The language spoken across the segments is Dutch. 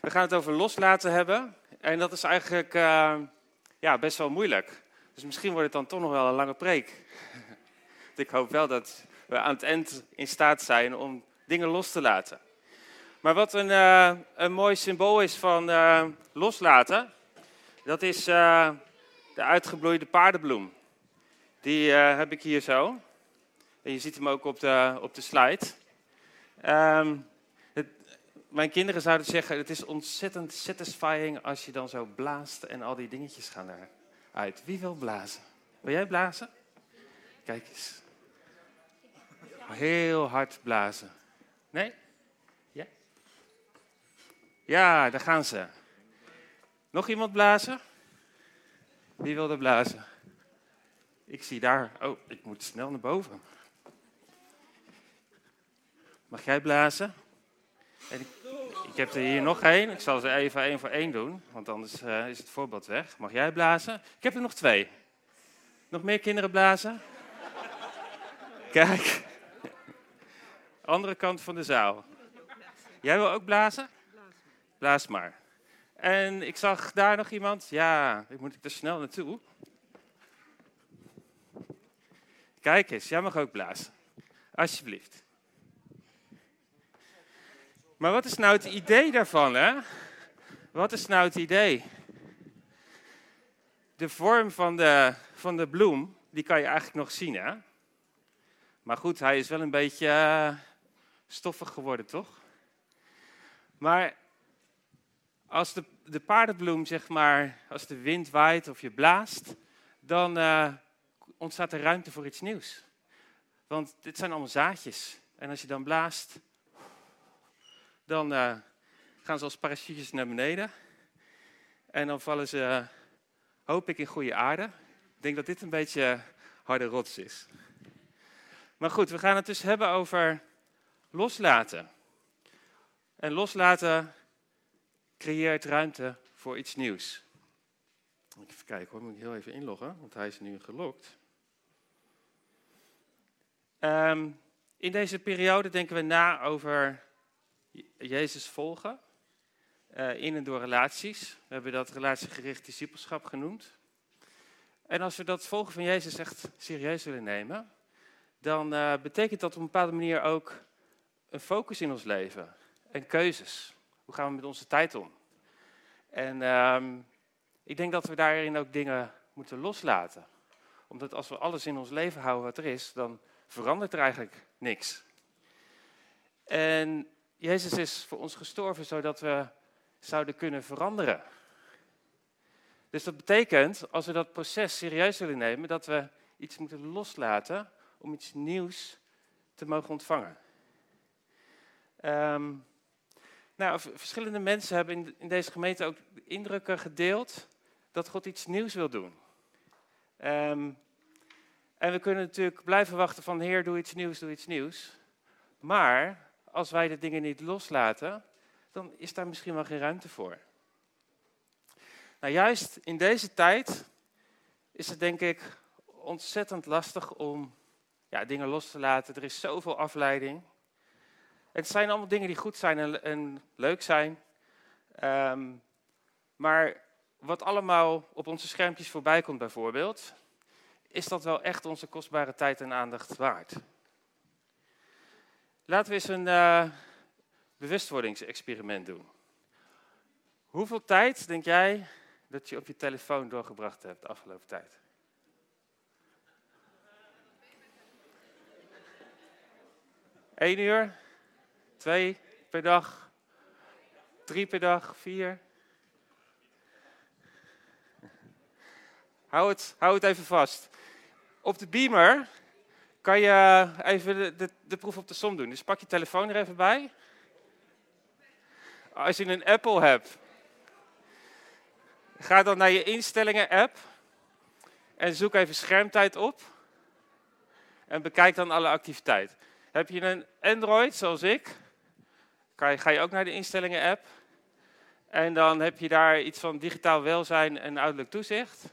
We gaan het over loslaten hebben. En dat is eigenlijk uh, ja, best wel moeilijk. Dus misschien wordt het dan toch nog wel een lange preek. Ik hoop wel dat we aan het eind in staat zijn om dingen los te laten. Maar wat een, uh, een mooi symbool is van uh, loslaten, dat is de uitgebloeide paardenbloem. Die heb ik hier zo. En je ziet hem ook op de, op de slide. Um, mijn kinderen zouden zeggen, het is ontzettend satisfying als je dan zo blaast en al die dingetjes gaan eruit. Wie wil blazen? Wil jij blazen? Kijk eens. Heel hard blazen. Nee? Ja? Ja, daar gaan ze. Nog iemand blazen? Wie wil er blazen? Ik zie daar. Oh, ik moet snel naar boven. Mag jij blazen? Ik, heb er hier nog één. Ik zal ze even één voor één doen, want anders uh, is het voorbeeld weg. Mag jij blazen? Ik heb er nog twee. Nog meer kinderen blazen? Kijk. Andere kant van de zaal. Jij wil ook blazen? Blaas maar. En ik zag daar nog iemand. Ja, ik moet ik er snel naartoe. Kijk eens, jij mag ook blazen. Alsjeblieft. Maar wat is nou het idee daarvan, hè? Wat is nou het idee? De vorm van de, van de bloem, die kan je eigenlijk nog zien, hè? Maar goed, hij is wel een beetje uh, stoffig geworden, toch? Maar als de, de paardenbloem, zeg maar, als de wind waait of je blaast, dan uh, ontstaat er ruimte voor iets nieuws. Want dit zijn allemaal zaadjes. En als je dan blaast, dan uh, gaan ze als parachutes naar beneden. En dan vallen ze, hoop ik, in goede aarde. Ik denk dat dit een beetje harde rots is. Maar goed, we gaan het dus hebben over loslaten. En loslaten creëert ruimte voor iets nieuws. Even kijken hoor, moet ik heel even inloggen, want hij is nu gelokt. Um, in deze periode denken we na over Jezus volgen. Uh, in en door relaties. We hebben dat relatiegericht discipelschap genoemd. En als we dat volgen van Jezus echt serieus willen nemen, dan uh, betekent dat op een bepaalde manier ook een focus in ons leven en keuzes. Hoe gaan we met onze tijd om? En uh, ik denk dat we daarin ook dingen moeten loslaten. Omdat als we alles in ons leven houden wat er is, dan verandert er eigenlijk niks. En Jezus is voor ons gestorven zodat we zouden kunnen veranderen. Dus dat betekent, als we dat proces serieus willen nemen, dat we iets moeten loslaten om iets nieuws te mogen ontvangen. Um, nou, verschillende mensen hebben in, in, deze gemeente ook indrukken gedeeld dat God iets nieuws wil doen. Um, en we kunnen natuurlijk blijven wachten van Heer, doe iets nieuws, doe iets nieuws. Maar als wij de dingen niet loslaten, dan is daar misschien wel geen ruimte voor. Nou, juist in deze tijd is het denk ik ontzettend lastig om ja, dingen los te laten. Er is zoveel afleiding. Het zijn allemaal dingen die goed zijn en, leuk zijn. Um, maar wat allemaal op onze schermpjes voorbij komt bijvoorbeeld, is dat wel echt onze kostbare tijd en aandacht waard? Laten we eens een uh, bewustwordingsexperiment doen. Hoeveel tijd denk jij dat je op je telefoon doorgebracht hebt de afgelopen tijd? Eén uur? Twee per dag? Drie per dag? Vier? Hou het, hou het even vast. Op de beamer kan je even de, de, proef op de som doen. Dus pak je telefoon er even bij. Als je een Apple hebt, ga dan naar je instellingen app en zoek even schermtijd op. En bekijk dan alle activiteit. Heb je een Android zoals ik, ga je ook naar de instellingen app. En dan heb je daar iets van digitaal welzijn en uiterlijk toezicht.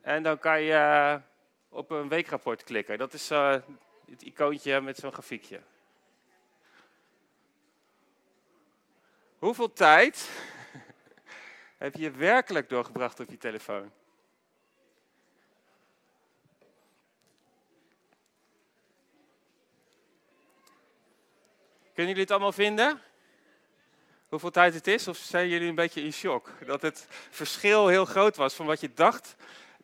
En dan kan je op een weekrapport klikken. Dat is uh, het icoontje met zo'n grafiekje. Hoeveel tijd heb je werkelijk doorgebracht op je telefoon? Kunnen jullie het allemaal vinden? Hoeveel tijd het is? Of zijn jullie een beetje in shock? Dat het verschil heel groot was van wat je dacht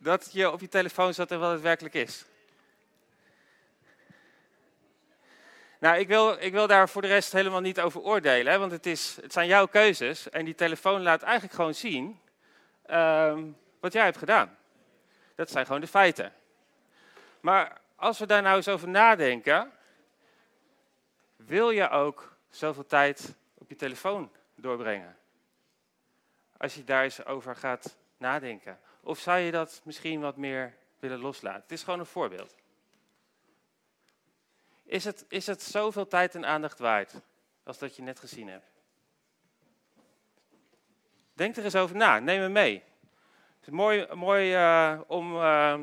dat je op je telefoon zat en wat het werkelijk is. Nou, ik wil, ik wil daar voor de rest helemaal niet over oordelen, want het, is, het zijn jouw keuzes. En die telefoon laat eigenlijk gewoon zien ehm, wat jij hebt gedaan. Dat zijn gewoon de feiten. Maar als we daar nou eens over nadenken, wil je ook zoveel tijd op je telefoon doorbrengen? Als je daar eens over gaat nadenken. Of zou je dat misschien wat meer willen loslaten? Het is gewoon een voorbeeld. Is het, is het zoveel tijd en aandacht waard als dat je net gezien hebt? Denk er eens over na, neem me mee. Het is mooi, mooi uh, om uh,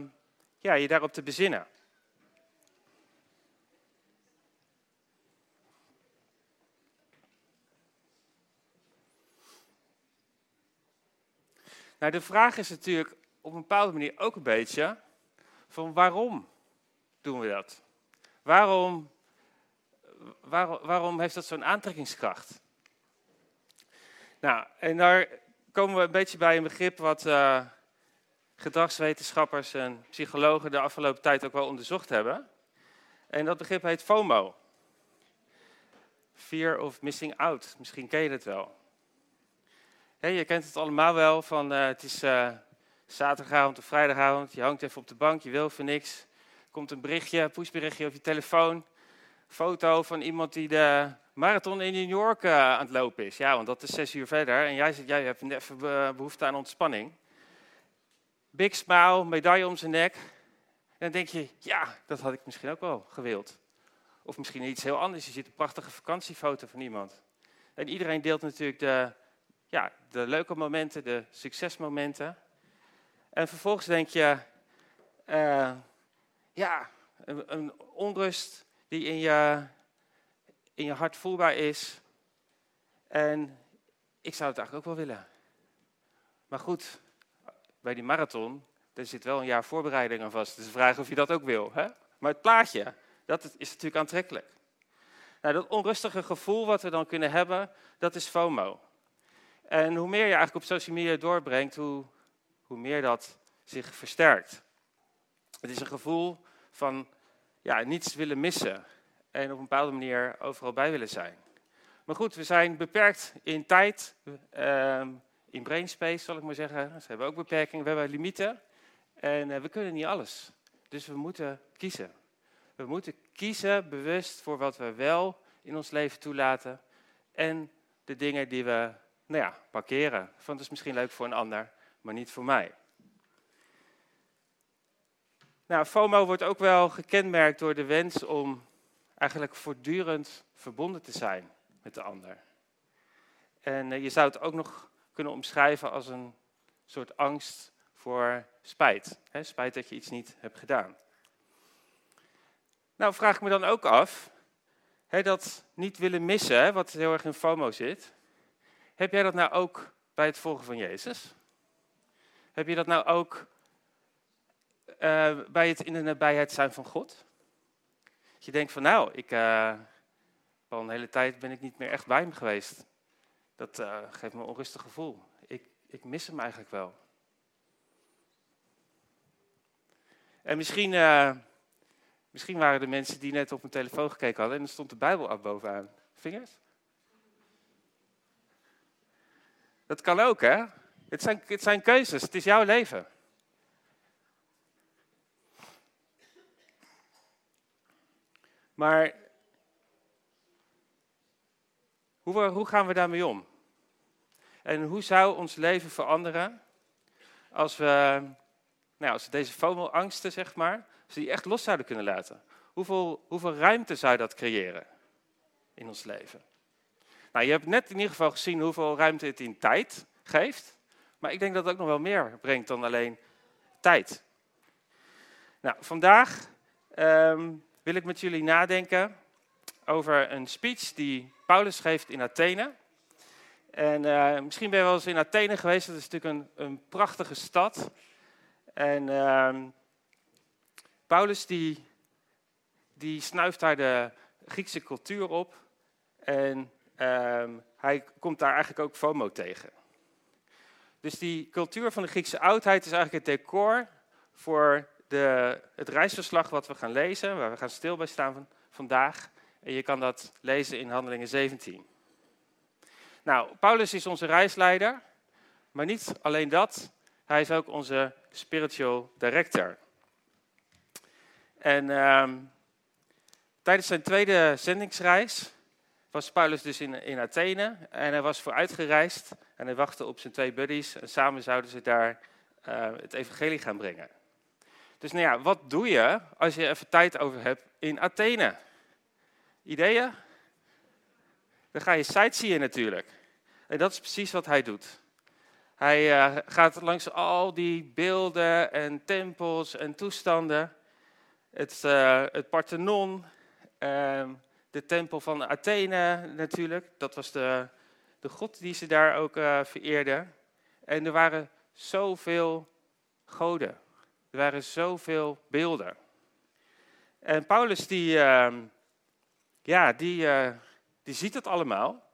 ja, je daarop te bezinnen. Nou, de vraag is natuurlijk op een bepaalde manier ook een beetje van waarom doen we dat? Waarom, waarom heeft dat zo'n aantrekkingskracht? Nou, en daar komen we een beetje bij een begrip wat uh, gedragswetenschappers en psychologen de afgelopen tijd ook wel onderzocht hebben. En dat begrip heet FOMO. Fear of missing out. Misschien ken je het wel. Je kent het allemaal wel van uh, het is uh, zaterdagavond of vrijdagavond. Je hangt even op de bank, je wil voor niks komt een berichtje, een pushberichtje op je telefoon. Foto van iemand die de marathon in New York uh, aan het lopen is. Ja, want dat is zes uur verder. En jij zegt, jij hebt even behoefte aan ontspanning. Big smile, medaille om zijn nek. En dan denk je, ja, dat had ik misschien ook wel gewild. Of misschien iets heel anders. Je ziet een prachtige vakantiefoto van iemand. En iedereen deelt natuurlijk de, ja, de leuke momenten, de succesmomenten. En vervolgens denk je, uh, ja, een, een, onrust die in je, in je hart voelbaar is. En ik zou het eigenlijk ook wel willen. Maar goed, bij die marathon, er zit wel een jaar voorbereiding aan vast. Dus de vraag of je dat ook wil. Hè? Maar het plaatje, dat is natuurlijk aantrekkelijk. Nou, dat onrustige gevoel wat we dan kunnen hebben, dat is FOMO. En hoe meer je eigenlijk op social media doorbrengt, hoe, hoe meer dat zich versterkt. Het is een gevoel van ja, niets willen missen en op een bepaalde manier overal bij willen zijn. Maar goed, we zijn beperkt in tijd, uh, in brainspace zal ik maar zeggen. Ze hebben ook beperkingen, we hebben limieten en uh, we kunnen niet alles. Dus we moeten kiezen. We moeten kiezen bewust voor wat we wel in ons leven toelaten en de dingen die we nou ja, parkeren. Van het is misschien leuk voor een ander, maar niet voor mij. Nou, FOMO wordt ook wel gekenmerkt door de wens om eigenlijk voortdurend verbonden te zijn met de ander. En eh, je zou het ook nog kunnen omschrijven als een soort angst voor spijt. Spijt dat je iets niet hebt gedaan. Nou, vraag ik me dan ook af, dat niet willen missen, wat heel erg in FOMO zit, heb jij dat nou ook bij het volgen van Jezus? Heb je dat nou ook uh, bij het in de nabijheid zijn van God? Dat je denkt van nou, ik, uh, al een hele tijd ben ik niet meer echt bij hem geweest. Dat uh, geeft me een onrustig gevoel. Ik, ik mis hem eigenlijk wel. En misschien, misschien waren er mensen die net op mijn telefoon gekeken hadden en er stond de Bijbel bovenaan. Vingers? Dat kan ook, hè? Het zijn, het zijn keuzes, het is jouw leven. Maar hoe, hoe gaan we daarmee om? En hoe zou ons leven veranderen als we, nou, als deze FOMO-angsten, zeg maar, als die echt los zouden kunnen laten? Hoeveel, hoeveel ruimte zou dat creëren in ons leven? Nou, je hebt net in ieder geval gezien hoeveel ruimte het in tijd geeft. Maar ik denk dat het ook nog wel meer brengt dan alleen tijd. Nou, vandaag um, wil ik met jullie nadenken over een speech die Paulus geeft in Athene. En uh, misschien ben je wel eens in Athene geweest. Dat is natuurlijk een, een prachtige stad. En uh, Paulus die, die snuift daar de Griekse cultuur op. En uh, hij komt daar eigenlijk ook FOMO tegen. Dus die cultuur van de Griekse oudheid is eigenlijk het decor voor de, het reisverslag wat we gaan lezen, waar we gaan stil bij staan van, vandaag. En je kan dat lezen in Handelingen 17. Nou, Paulus is onze reisleider, maar niet alleen dat, hij is ook onze spiritual director. En uh, tijdens zijn tweede zendingsreis was Paulus dus in, in Athene en hij was vooruitgereisd en hij wachtte op zijn twee buddies en samen zouden ze daar uh, het evangelie gaan brengen. Dus nou ja, wat doe je als je even tijd over hebt in Athene? Ideeën? Dan ga je sightseeën natuurlijk. En dat is precies wat hij doet. Hij uh, gaat langs al die beelden en tempels en toestanden. Het, uh, het Parthenon, uh, de tempel van Athene natuurlijk. Dat was de, de god die ze daar ook uh, vereerden. En er waren zoveel goden. Er waren zoveel beelden. En Paulus die, ehm, ja, die, die ziet het allemaal.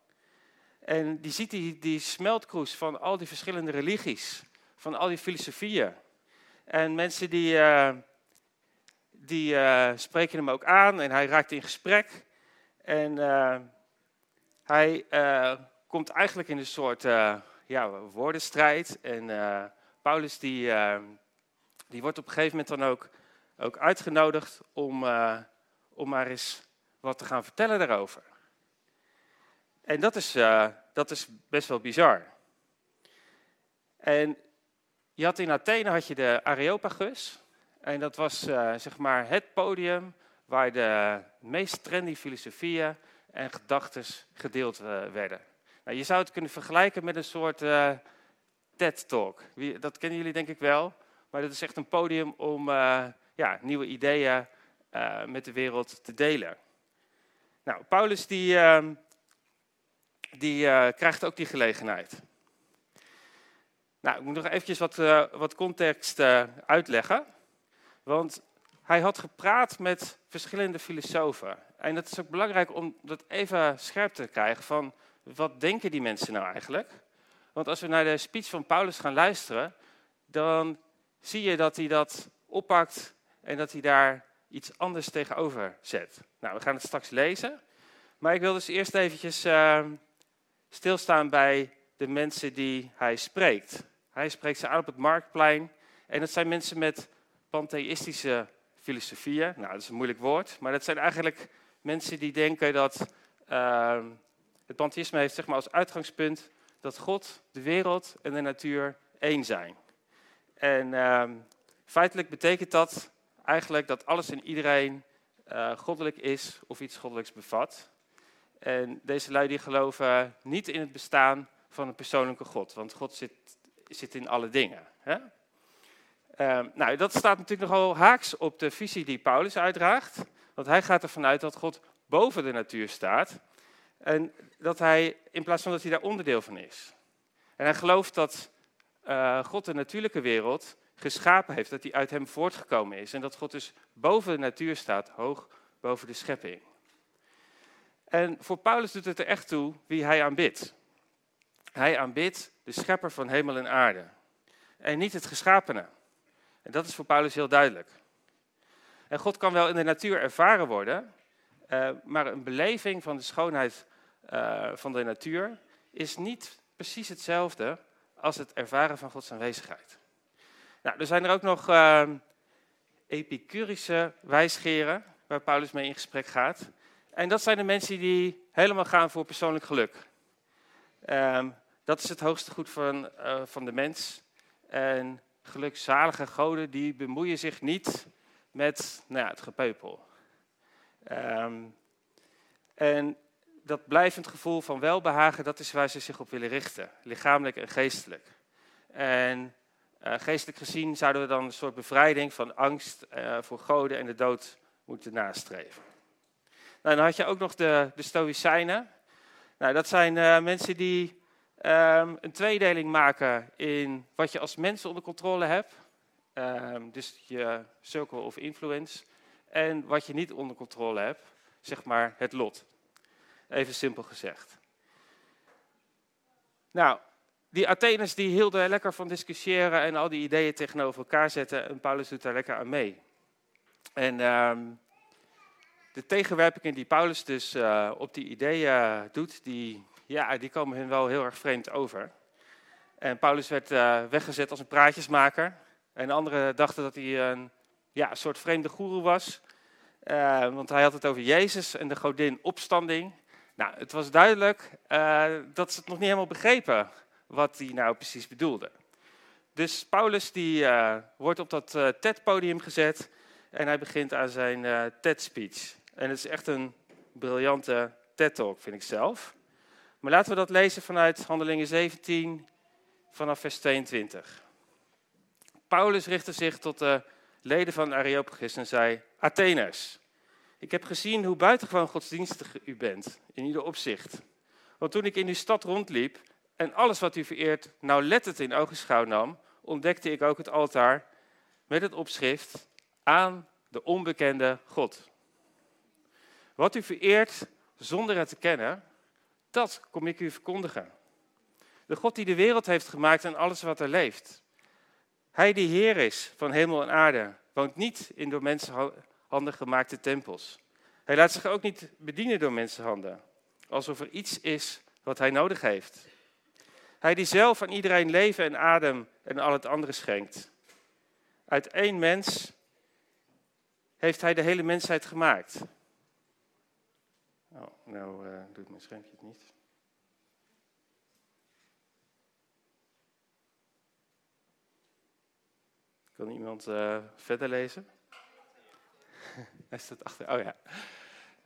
En die ziet die, die smeltkroes van al die verschillende religies, van al die filosofieën. En mensen die, uh, die spreken hem ook aan en hij raakt in gesprek. En uh, hij komt eigenlijk in een soort ja, woordenstrijd. En Paulus die, die wordt op een gegeven moment dan ook, ook uitgenodigd om, om maar eens wat te gaan vertellen daarover. En dat is, dat is best wel bizar. En je had in Athene had je de Areopagus. En dat was zeg maar het podium waar de meest trendy filosofieën en gedachten gedeeld uh, werden. Nou, je zou het kunnen vergelijken met een soort TED-talk. Dat kennen jullie denk ik wel. Maar dat is echt een podium om ja, nieuwe ideeën met de wereld te delen. Nou, Paulus die ehm, die krijgt ook die gelegenheid. Nou, ik moet nog eventjes wat, wat context uitleggen. Want hij had gepraat met verschillende filosofen. En het is ook belangrijk om dat even scherp te krijgen van wat denken die mensen nou eigenlijk? Want als we naar de speech van Paulus gaan luisteren, dan zie je dat hij dat oppakt en dat hij daar iets anders tegenover zet. Nou, we gaan het straks lezen. Maar ik wil dus eerst eventjes stilstaan bij de mensen die hij spreekt. Hij spreekt ze aan op het marktplein. En dat zijn mensen met pantheïstische filosofieën. Nou, dat is een moeilijk woord. Maar dat zijn eigenlijk mensen die denken dat uh, het pantheïsme heeft zeg maar, als uitgangspunt dat God, de wereld en de natuur één zijn. En uh, feitelijk betekent dat eigenlijk dat alles en iedereen uh, goddelijk is of iets goddelijks bevat. En deze lui die geloven niet in het bestaan van een persoonlijke God, want God zit, zit in alle dingen. Hè? Uh, nou, dat staat natuurlijk nogal haaks op de visie die Paulus uitdraagt. Want hij gaat ervan uit dat God boven de natuur staat. En dat hij, in plaats van dat hij daar onderdeel van is. En hij gelooft dat uh, God de natuurlijke wereld geschapen heeft, dat hij uit hem voortgekomen is. En dat God dus boven de natuur staat, hoog boven de schepping. En voor Paulus doet het er echt toe wie hij aanbidt. Hij aanbidt de schepper van hemel en aarde. En niet het geschapene. En dat is voor Paulus heel duidelijk. En God kan wel in de natuur ervaren worden, uh, maar een beleving van de schoonheid uh, van de natuur is niet precies hetzelfde als het ervaren van Gods aanwezigheid. Nou, er zijn er ook nog uh, epicurische wijsgeren waar Paulus mee in gesprek gaat. En dat zijn de mensen die helemaal gaan voor persoonlijk geluk. Um, dat is het hoogste goed van, uh, van de mens. En gelukzalige goden die bemoeien zich niet met nou ja, het gepeupel. Um, en dat blijvend gevoel van welbehagen, dat is waar ze zich op willen richten. Lichamelijk en geestelijk. En uh, geestelijk gezien zouden we dan een soort bevrijding van angst uh, voor goden en de dood moeten nastreven. Nou, dan had je ook nog de, de Stoïcijnen. Nou, dat zijn uh, mensen die Ehm, een tweedeling maken in wat je als mens onder controle hebt. Ehm, dus je circle of influence. En wat je niet onder controle hebt, zeg maar het lot. Even simpel gezegd. Nou, die Atheners die hielden lekker van discussiëren en al die ideeën tegenover elkaar zetten. En Paulus doet daar lekker aan mee. En ehm, de tegenwerpingen die Paulus dus uh, op die ideeën doet, die, ja, die komen hun wel heel erg vreemd over. En Paulus werd uh, weggezet als een praatjesmaker. En anderen dachten dat hij een ja, soort vreemde goeroe was. Uh, want hij had het over Jezus en de godin opstanding. Nou, het was duidelijk dat ze het nog niet helemaal begrepen wat hij nou precies bedoelde. Dus Paulus die, wordt op dat TED-podium gezet en hij begint aan zijn TED-speech. En het is echt een briljante TED-talk, vind ik zelf. Maar laten we dat lezen vanuit Handelingen 17, vanaf vers 22. Paulus richtte zich tot de leden van Areopagus en zei: Atheners, ik heb gezien hoe buitengewoon godsdienstig u bent, in ieder opzicht. Want toen ik in uw stad rondliep en alles wat u vereert nauwlettend in ogenschouw nam, ontdekte ik ook het altaar met het opschrift aan de onbekende God. Wat u vereert zonder het te kennen, dat kom ik u verkondigen. De God die de wereld heeft gemaakt en alles wat er leeft. Hij die Heer is van hemel en aarde, woont niet in door mensenhanden gemaakte tempels. Hij laat zich ook niet bedienen door mensenhanden, alsof er iets is wat hij nodig heeft. Hij die zelf aan iedereen leven en adem en al het andere schenkt. Uit één mens heeft hij de hele mensheid gemaakt. Oh, nou uh, doet mijn schermpje het niet. Kan iemand uh, verder lezen? hij staat achter. Oh ja.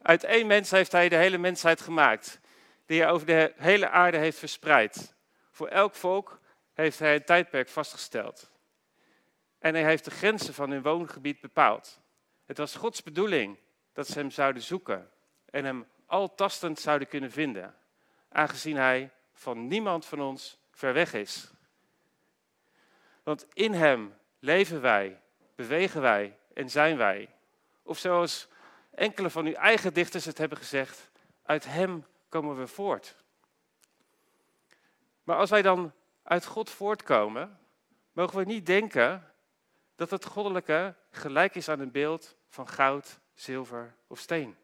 Uit één mens heeft hij de hele mensheid gemaakt, die hij over de hele aarde heeft verspreid. Voor elk volk heeft hij een tijdperk vastgesteld. En hij heeft de grenzen van hun woongebied bepaald. Het was Gods bedoeling dat ze hem zouden zoeken en hem altastend zouden kunnen vinden, aangezien hij van niemand van ons ver weg is. Want in hem leven wij, bewegen wij en zijn wij. Of zoals enkele van uw eigen dichters het hebben gezegd, uit hem komen we voort. Maar als wij dan uit God voortkomen, mogen we niet denken dat het goddelijke gelijk is aan een beeld van goud, zilver of steen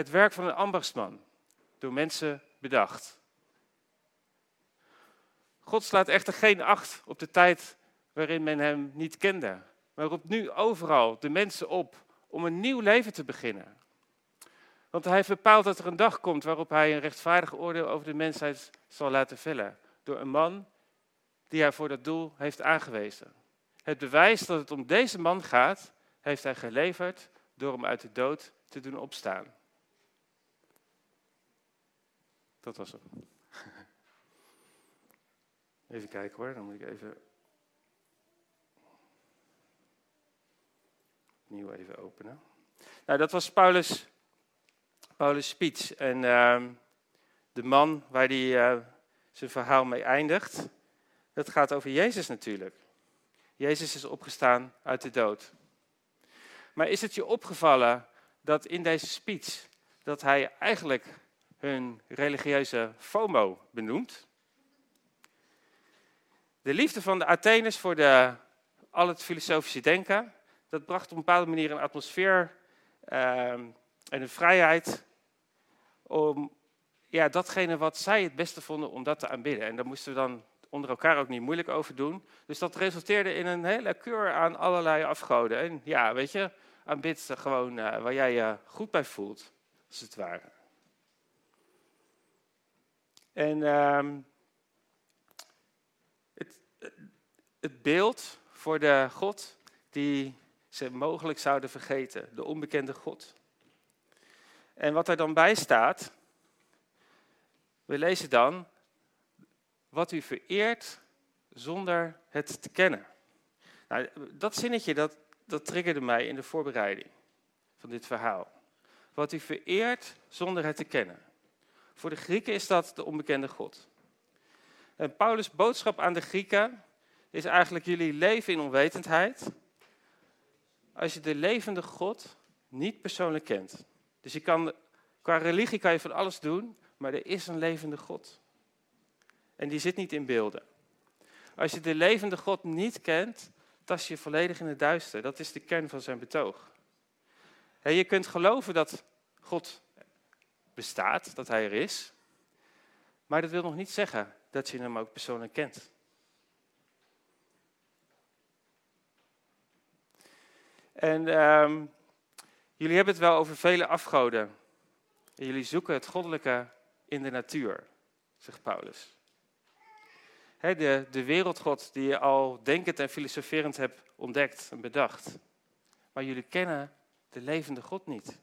het werk van een ambachtsman, door mensen bedacht. God slaat echter geen acht op de tijd waarin men hem niet kende, maar roept nu overal de mensen op om een nieuw leven te beginnen. Want hij heeft bepaald dat er een dag komt waarop hij een rechtvaardig oordeel over de mensheid zal laten vellen. Door een man die hij voor dat doel heeft aangewezen. Het bewijs dat het om deze man gaat, heeft hij geleverd door hem uit de dood te doen opstaan. Dat was hem. Even kijken hoor, dan moet ik even. Opnieuw even openen. Nou, dat was Paulus, Paulus' speech. En uh, de man waar hij uh, zijn verhaal mee eindigt, dat gaat over Jezus natuurlijk. Jezus is opgestaan uit de dood. Maar is het je opgevallen dat in deze speech dat hij eigenlijk hun religieuze FOMO benoemd. De liefde van de Atheners voor de, al het filosofische denken, dat bracht op een bepaalde manier een atmosfeer ehm, en een vrijheid om ja, datgene wat zij het beste vonden om dat te aanbidden. En daar moesten we dan onder elkaar ook niet moeilijk over doen. Dus dat resulteerde in een hele keur aan allerlei afgoden. En ja, weet je, aanbid gewoon uh, waar jij je goed bij voelt, als het ware. En uh, het, het beeld voor de God die ze mogelijk zouden vergeten, de onbekende God. En wat er dan bij staat, we lezen dan, wat u vereert zonder het te kennen. Nou, dat zinnetje, dat, dat triggerde mij in de voorbereiding van dit verhaal. Wat u vereert zonder het te kennen. Voor de Grieken is dat de onbekende God. En Paulus' boodschap aan de Grieken is eigenlijk jullie leven in onwetendheid. Als je de levende God niet persoonlijk kent. Dus je kan, qua religie kan je van alles doen, maar er is een levende God. En die zit niet in beelden. Als je de levende God niet kent, tast je volledig in het duister. Dat is de kern van zijn betoog. En je kunt geloven dat God bestaat, dat hij er is. Maar dat wil nog niet zeggen dat je hem ook persoonlijk kent. En um, jullie hebben het wel over vele afgoden. En jullie zoeken het goddelijke in de natuur, zegt Paulus. de, de wereldgod die je al denkend en filosoferend hebt ontdekt en bedacht. Maar jullie kennen de levende God niet.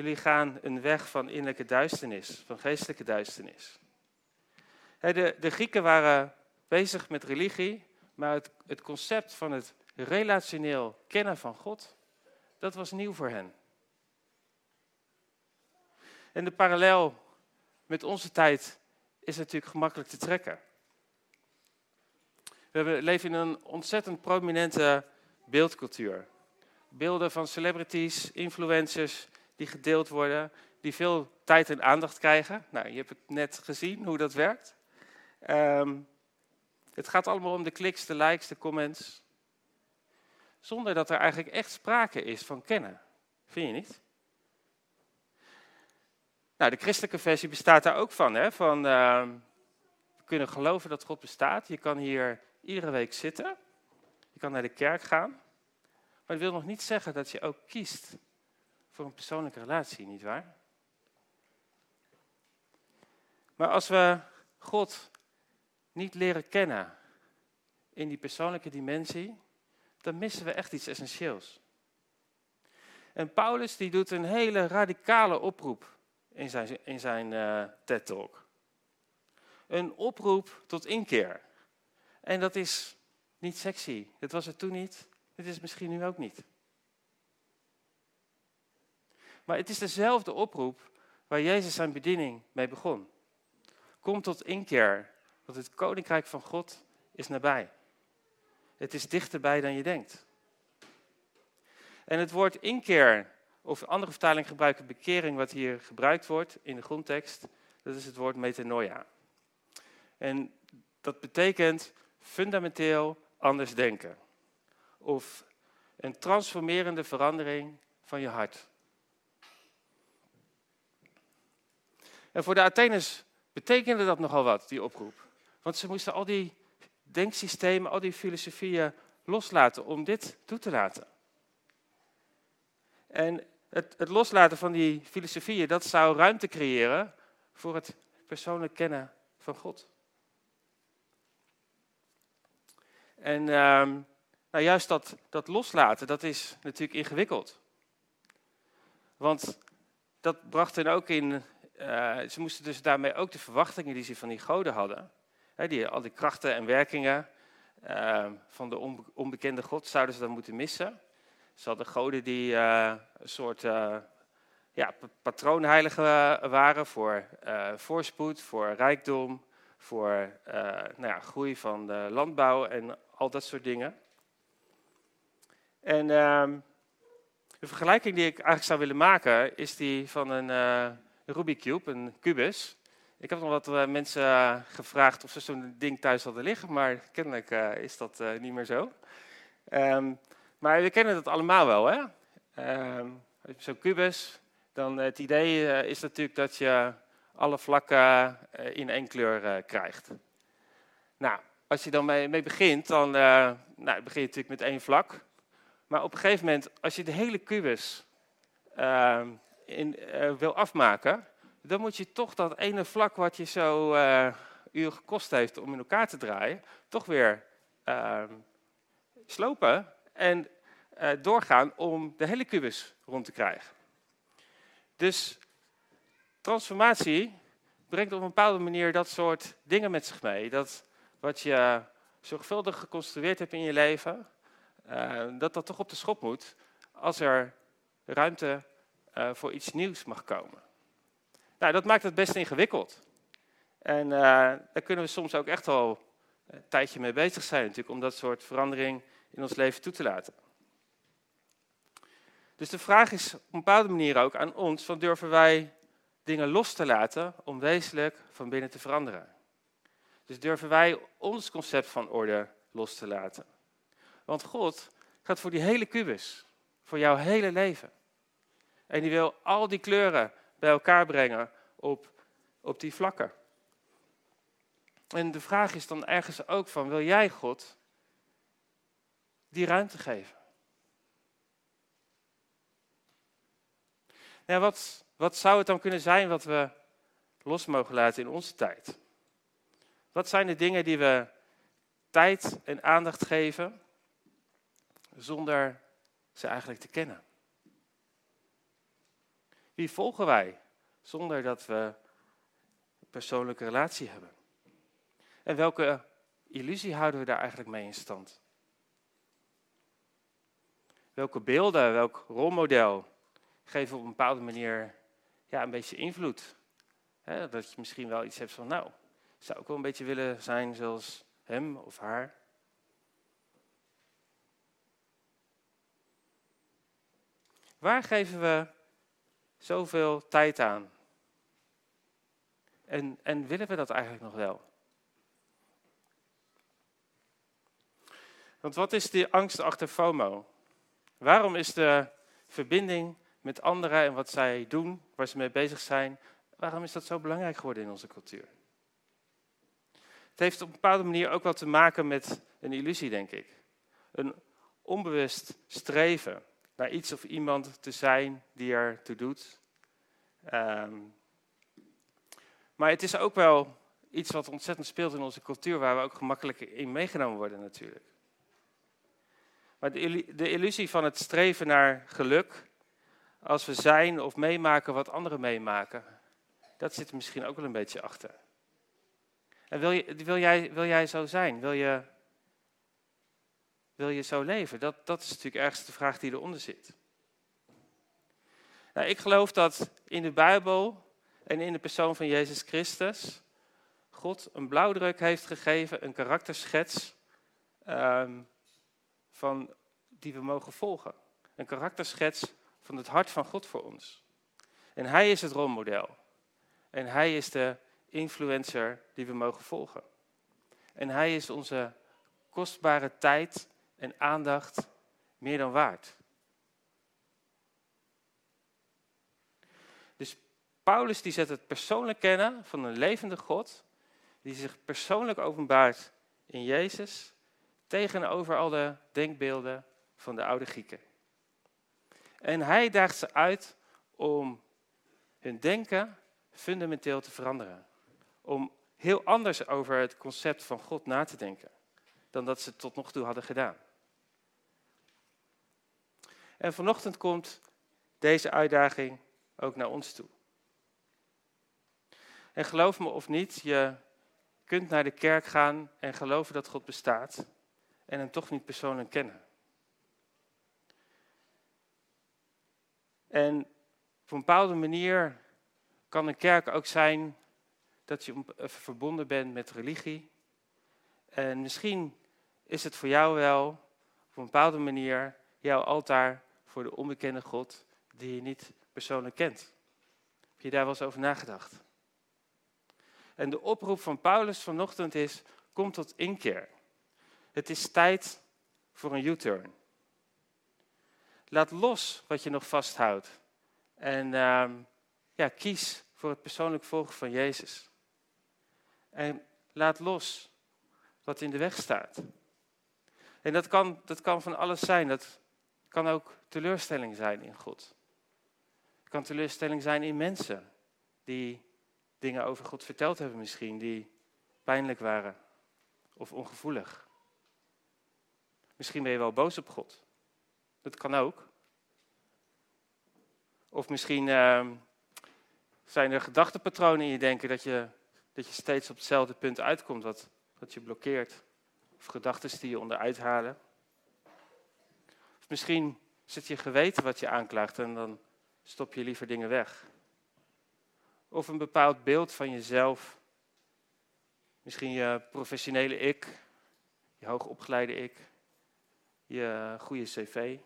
Jullie gaan een weg van innerlijke duisternis, van geestelijke duisternis. De, de Grieken waren bezig met religie, maar het, het concept van het relationeel kennen van God, dat was nieuw voor hen. En de parallel met onze tijd is natuurlijk gemakkelijk te trekken. We leven in een ontzettend prominente beeldcultuur. Beelden van celebrities, influencers die gedeeld worden, die veel tijd en aandacht krijgen. Nou, je hebt het net gezien hoe dat werkt. Um, het gaat allemaal om de kliks, de likes, de comments. Zonder dat er eigenlijk echt sprake is van kennen. Vind je niet? Nou, de christelijke versie bestaat daar ook van. Hè? van uh, we kunnen geloven dat God bestaat. Je kan hier iedere week zitten. Je kan naar de kerk gaan. Maar dat wil nog niet zeggen dat je ook kiest een persoonlijke relatie, nietwaar? Maar als we God niet leren kennen in die persoonlijke dimensie, dan missen we echt iets essentieels. En Paulus die doet een hele radicale oproep in zijn, in zijn uh, TED-talk. Een oproep tot inkeer. En dat is niet sexy. Dat was het toen niet. Het is misschien nu ook niet. Maar het is dezelfde oproep waar Jezus zijn bediening mee begon. Kom tot inkeer, want het koninkrijk van God is nabij. Het is dichterbij dan je denkt. En het woord inkeer, of andere vertaling gebruiken bekering, wat hier gebruikt wordt in de grondtekst, dat is het woord metanoia. En dat betekent fundamenteel anders denken. Of een transformerende verandering van je hart. En voor de Atheners betekende dat nogal wat, die oproep. Want ze moesten al die denksystemen, al die filosofieën loslaten om dit toe te laten. En het, het loslaten van die filosofieën, dat zou ruimte creëren voor het persoonlijk kennen van God. En ehm, nou juist dat, dat loslaten, dat is natuurlijk ingewikkeld. Want dat bracht hen ook in, uh, ze moesten dus daarmee ook de verwachtingen die ze van die goden hadden, hè, die, al die krachten en werkingen uh, van de onbekende God, zouden ze dan moeten missen. Ze hadden goden die uh, een soort ja, patroonheiligen waren voor voorspoed, voor rijkdom, voor nou ja, groei van de landbouw en al dat soort dingen. En ehm, de vergelijking die ik eigenlijk zou willen maken is die van een Rubik's Cube, een kubus. Ik heb nog wat uh, mensen uh, gevraagd of ze zo'n ding thuis hadden liggen, maar kennelijk uh, is dat niet meer zo. Um, maar we kennen dat allemaal wel, hè? Um, zo'n kubus, dan het idee is natuurlijk dat je alle vlakken in één kleur krijgt. Nou, als je dan mee, mee begint, dan nou, begin je natuurlijk met één vlak. Maar op een gegeven moment, als je de hele kubus ehm, in, uh, wil afmaken, dan moet je toch dat ene vlak wat je zo uur gekost heeft om in elkaar te draaien, toch weer uh, slopen en uh, doorgaan om de hele kubus rond te krijgen. Dus transformatie brengt op een bepaalde manier dat soort dingen met zich mee. Dat wat je zorgvuldig geconstrueerd hebt in je leven, dat dat toch op de schop moet als er ruimte uh, voor iets nieuws mag komen. Nou, dat maakt het best ingewikkeld. En uh, daar kunnen we soms ook echt al een tijdje mee bezig zijn natuurlijk, om dat soort verandering in ons leven toe te laten. Dus de vraag is op een bepaalde manier ook aan ons, van durven wij dingen los te laten om wezenlijk van binnen te veranderen? Dus durven wij ons concept van orde los te laten? Want God gaat voor die hele kubus, voor jouw hele leven. En die wil al die kleuren bij elkaar brengen op, op die vlakken. En de vraag is dan ergens ook van, wil jij God die ruimte geven? Ja, wat, wat zou het dan kunnen zijn wat we los mogen laten in onze tijd? Wat zijn de dingen die we tijd en aandacht geven zonder ze eigenlijk te kennen? Wie volgen wij zonder dat we een persoonlijke relatie hebben? En welke illusie houden we daar eigenlijk mee in stand? Welke beelden, welk rolmodel geven op een bepaalde manier ja, een beetje invloed? dat je misschien wel iets hebt van, nou, zou ik wel een beetje willen zijn zoals hem of haar. Waar geven we zoveel tijd aan? En, en willen we dat eigenlijk nog wel? Want wat is de angst achter FOMO? Waarom is de verbinding met anderen en wat zij doen, waar ze mee bezig zijn, waarom is dat zo belangrijk geworden in onze cultuur? Het heeft op een bepaalde manier ook wel te maken met een illusie, denk ik. Een onbewust streven naar iets of iemand te zijn die er toe doet. Ehm, maar het is ook wel iets wat ontzettend speelt in onze cultuur, waar we ook gemakkelijk in meegenomen worden natuurlijk. Maar de illusie van het streven naar geluk, als we zijn of meemaken wat anderen meemaken, dat zit er misschien ook wel een beetje achter. En wil, je, wil, jij, wil jij zo zijn? Wil je, wil je zo leven? Dat, dat is natuurlijk ergens de vraag die eronder zit. Nou, ik geloof dat in de Bijbel en in de persoon van Jezus Christus God een blauwdruk heeft gegeven, een karakterschets, um, van, die we mogen volgen. Een karakterschets van het hart van God voor ons. En Hij is het rolmodel. En Hij is de influencer die we mogen volgen. En Hij is onze kostbare tijd en aandacht meer dan waard. Dus Paulus die zet het persoonlijk kennen van een levende God, die zich persoonlijk openbaart in Jezus, tegenover al de denkbeelden van de oude Grieken. En hij daagt ze uit om hun denken fundamenteel te veranderen. Om heel anders over het concept van God na te denken dan dat ze tot nog toe hadden gedaan. En vanochtend komt deze uitdaging ook naar ons toe. En geloof me of niet, je kunt naar de kerk gaan en geloven dat God bestaat en hem toch niet persoonlijk kennen. En op een bepaalde manier kan een kerk ook zijn dat je verbonden bent met religie. En misschien is het voor jou wel op een bepaalde manier jouw altaar voor de onbekende God die je niet persoonlijk kent. Heb je daar wel eens over nagedacht? En de oproep van Paulus vanochtend is: kom tot inkeer. Het is tijd voor een U-turn. Laat los wat je nog vasthoudt. En uh, ja, kies voor het persoonlijk volgen van Jezus. En laat los wat in de weg staat. En dat kan, dat kan van alles zijn. Dat kan ook teleurstelling zijn in God. Het kan teleurstelling zijn in mensen die dingen over God verteld hebben misschien, die pijnlijk waren of ongevoelig. Misschien ben je wel boos op God. Dat kan ook. Of misschien uh, zijn er gedachtenpatronen in je denken dat je, dat je steeds op hetzelfde punt uitkomt wat, wat je blokkeert. Of gedachten die je onderuit halen. Misschien zit je geweten wat je aanklaagt en dan stop je liever dingen weg. Of een bepaald beeld van jezelf. Misschien je professionele ik, je hoogopgeleide ik, je goede cv.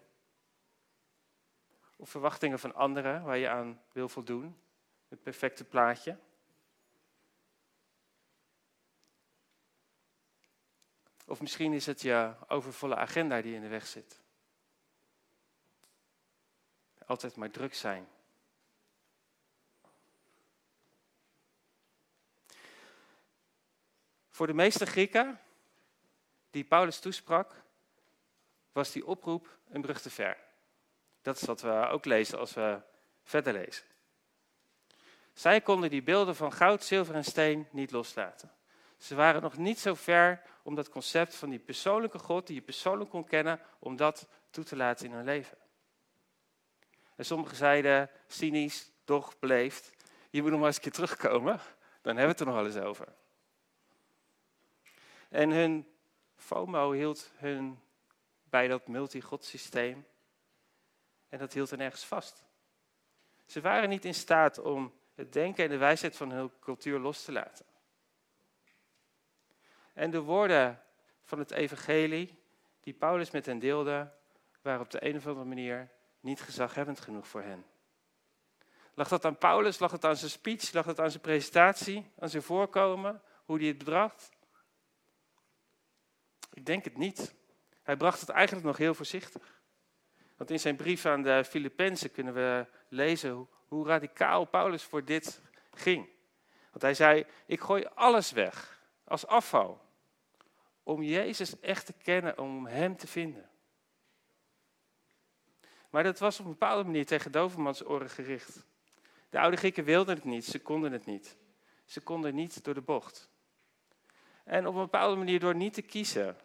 Of verwachtingen van anderen waar je aan wil voldoen. Het perfecte plaatje. Of misschien is het je overvolle agenda die in de weg zit. Altijd maar druk zijn. Voor de meeste Grieken die Paulus toesprak, was die oproep een brug te ver. Dat is wat we ook lezen als we verder lezen. Zij konden die beelden van goud, zilver en steen niet loslaten. Ze waren nog niet zo ver om dat concept van die persoonlijke God, die je persoonlijk kon kennen, om dat toe te laten in hun leven. En sommigen zeiden, cynisch, toch beleefd, je moet nog maar eens een keer terugkomen, dan hebben we het er nog wel eens over. En hun FOMO hield hun bij dat multi-god-systeem en dat hield hen ergens vast. Ze waren niet in staat om het denken en de wijsheid van hun cultuur los te laten. En de woorden van het evangelie die Paulus met hen deelde, waren op de een of andere manier niet gezaghebbend genoeg voor hen. Lag dat aan Paulus? Lag het aan zijn speech? Lag het aan zijn presentatie? Aan zijn voorkomen? Hoe hij het bedracht? Ik denk het niet. Hij bracht het eigenlijk nog heel voorzichtig. Want in zijn brief aan de Filippenzen kunnen we lezen hoe radicaal Paulus voor dit ging. Want hij zei, ik gooi alles weg als afval. Om Jezus echt te kennen, om Hem te vinden. Maar dat was op een bepaalde manier tegen Dovermans oren gericht. De oude Grieken wilden het niet, ze konden het niet. Ze konden niet door de bocht. En op een bepaalde manier door niet te kiezen,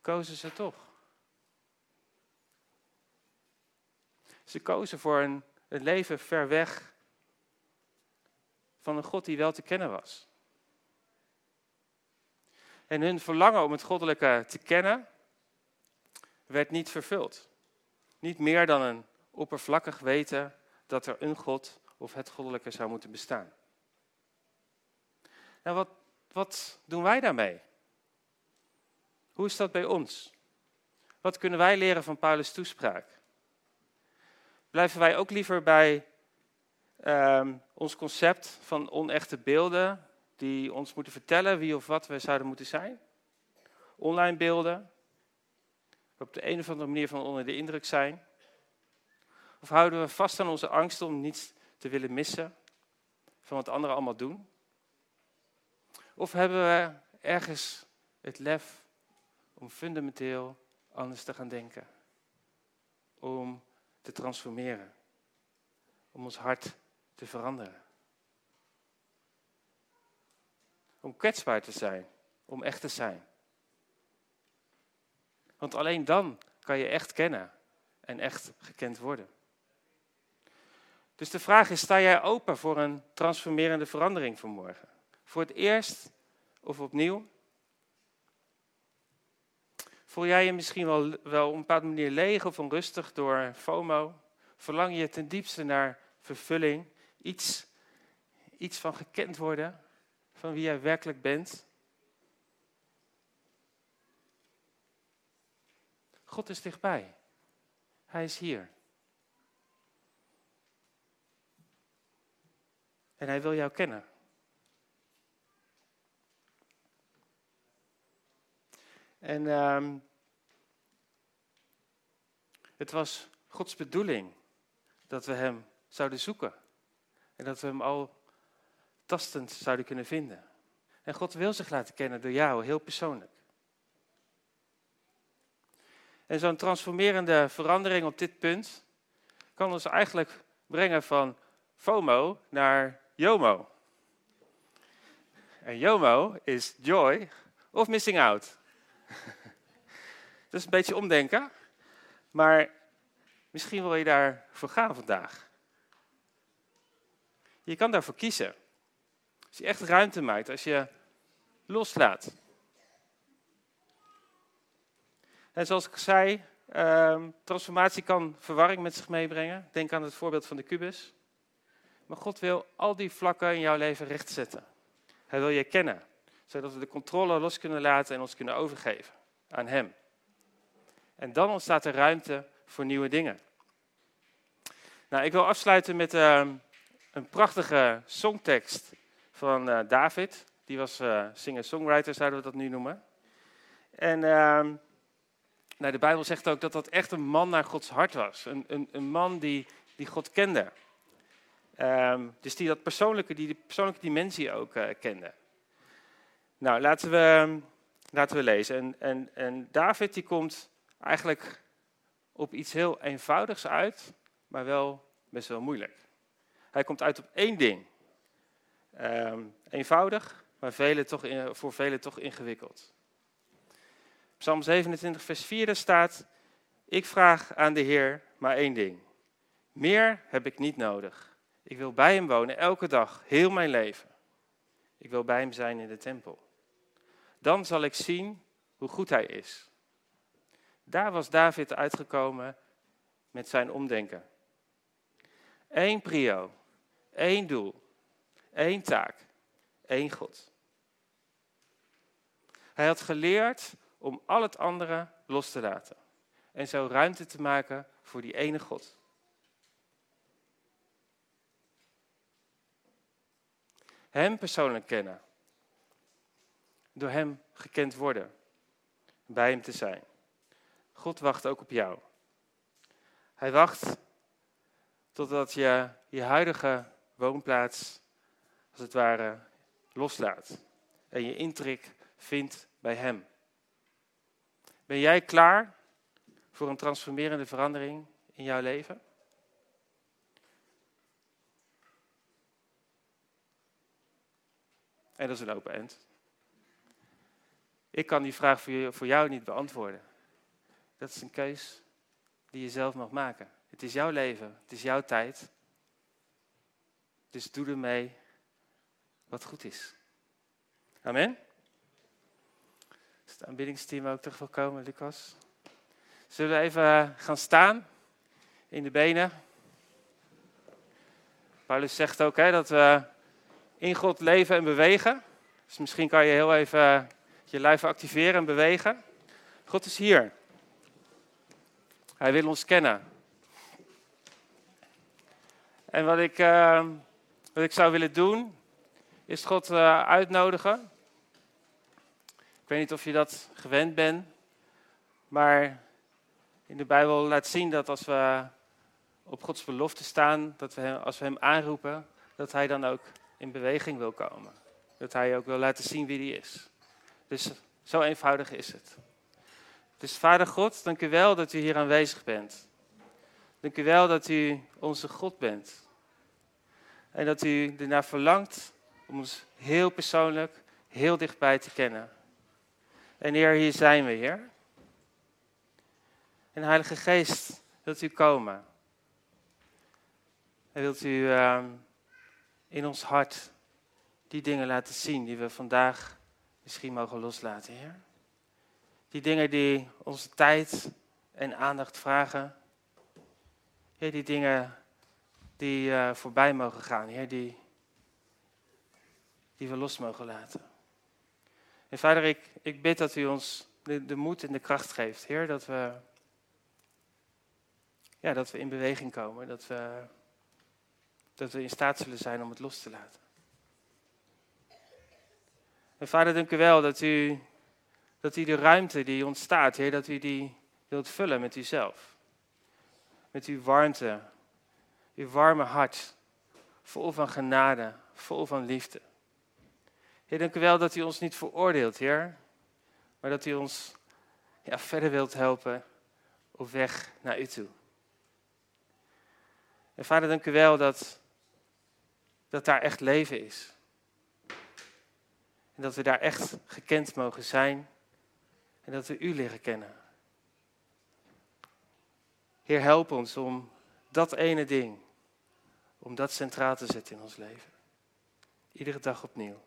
kozen ze toch. Ze kozen voor een, een leven ver weg van een God die wel te kennen was. En hun verlangen om het goddelijke te kennen werd niet vervuld. Niet meer dan een oppervlakkig weten dat er een God of het goddelijke zou moeten bestaan. Nou, wat, wat doen wij daarmee? Hoe is dat bij ons? Wat kunnen wij leren van Paulus' toespraak? Blijven wij ook liever bij uh, ons concept van onechte beelden die ons moeten vertellen wie of wat we zouden moeten zijn? Online beelden, op de een of andere manier van onder de indruk zijn? Of houden we vast aan onze angst om niets te willen missen van wat anderen allemaal doen? Of hebben we ergens het lef om fundamenteel anders te gaan denken? Om te transformeren? Om ons hart te veranderen? Om kwetsbaar te zijn, om echt te zijn. Want alleen dan kan je echt kennen en echt gekend worden. Dus de vraag is, sta jij open voor een transformerende verandering vanmorgen? Voor het eerst of opnieuw? Voel jij je misschien wel, wel op een bepaalde manier leeg of onrustig door FOMO? Verlang je ten diepste naar vervulling? Iets, iets van gekend worden van wie jij werkelijk bent? God is dichtbij. Hij is hier. En hij wil jou kennen. En uh, het was Gods bedoeling dat we Hem zouden zoeken. En dat we Hem al tastend zouden kunnen vinden. En God wil zich laten kennen door jou, heel persoonlijk. En zo'n transformerende verandering op dit punt kan ons eigenlijk brengen van FOMO naar JOMO. En JOMO is joy of missing out. Dat is een beetje omdenken, maar misschien wil je daarvoor gaan vandaag. Je kan daarvoor kiezen. Als je echt ruimte maakt, als je loslaat. En zoals ik zei, uh, transformatie kan verwarring met zich meebrengen. Denk aan het voorbeeld van de kubus. Maar God wil al die vlakken in jouw leven rechtzetten. Hij wil je kennen, zodat we de controle los kunnen laten en ons kunnen overgeven aan Hem. En dan ontstaat er ruimte voor nieuwe dingen. Nou, ik wil afsluiten met uh, een prachtige songtekst van uh, David. Die was uh, singer-songwriter, zouden we dat nu noemen. En ehm, nou, de Bijbel zegt ook dat dat echt een man naar Gods hart was. Een, een, een man die, die God kende. Um, dus die dat persoonlijke, die, die persoonlijke dimensie ook uh, kende. Nou, laten we, laten we lezen. En, en, en David die komt eigenlijk op iets heel eenvoudigs uit, maar wel best wel moeilijk. Hij komt uit op één ding. Um, eenvoudig, maar vele toch voor velen toch ingewikkeld. Psalm 27, vers 4 staat: Ik vraag aan de Heer maar één ding. Meer heb ik niet nodig. Ik wil bij Hem wonen elke dag, heel mijn leven. Ik wil bij Hem zijn in de tempel. Dan zal ik zien hoe goed Hij is. Daar was David uitgekomen met zijn omdenken. Eén prio, één doel, één taak, één God. Hij had geleerd om al het andere los te laten en zo ruimte te maken voor die ene God. Hem persoonlijk kennen. Door Hem gekend worden. Bij Hem te zijn. God wacht ook op jou. Hij wacht totdat je je huidige woonplaats, als het ware, loslaat. En je intrek vindt bij Hem. Ben jij klaar voor een transformerende verandering in jouw leven? En dat is een open end. Ik kan die vraag voor jou niet beantwoorden. Dat is een keus die je zelf mag maken. Het is jouw leven, het is jouw tijd. Dus doe ermee wat goed is. Amen. Is het aanbiddingsteam ook terug wil komen, Lucas? Zullen we even gaan staan in de benen? Paulus zegt ook hè, dat we in God leven en bewegen. Dus misschien kan je heel even je lijf activeren en bewegen. God is hier. Hij wil ons kennen. En wat ik, uh, wat ik zou willen doen, is God uitnodigen. Ik weet niet of je dat gewend bent, maar in de Bijbel laat zien dat als we op Gods belofte staan, dat we als we Hem aanroepen, dat Hij dan ook in beweging wil komen. Dat Hij ook wil laten zien wie Hij is. Dus zo eenvoudig is het. Dus Vader God, dank u wel dat u hier aanwezig bent. Dank u wel dat u onze God bent. En dat u ernaar verlangt om ons heel persoonlijk, heel dichtbij te kennen. En Heer, hier zijn we, Heer. En Heilige Geest, wilt u komen? En wilt u uh, in ons hart die dingen laten zien die we vandaag misschien mogen loslaten, Heer? Die dingen die onze tijd en aandacht vragen. Heer, die dingen die uh, voorbij mogen gaan, Heer, die, die we los mogen laten. En vader, ik, ik bid dat u ons de, de moed en de kracht geeft, Heer, dat we, ja, dat we in beweging komen, dat we, dat we in staat zullen zijn om het los te laten. En vader, dank u wel dat u, dat u de ruimte die ontstaat, Heer, dat u die wilt vullen met uzelf. Met uw warmte, uw warme hart, vol van genade, vol van liefde. Heer, dank u wel dat u ons niet veroordeelt, Heer, maar dat u ons ja, verder wilt helpen op weg naar u toe. En vader, dank u wel dat, dat daar echt leven is. En dat we daar echt gekend mogen zijn. En dat we u leren kennen. Heer, help ons om dat ene ding, om dat centraal te zetten in ons leven. Iedere dag opnieuw.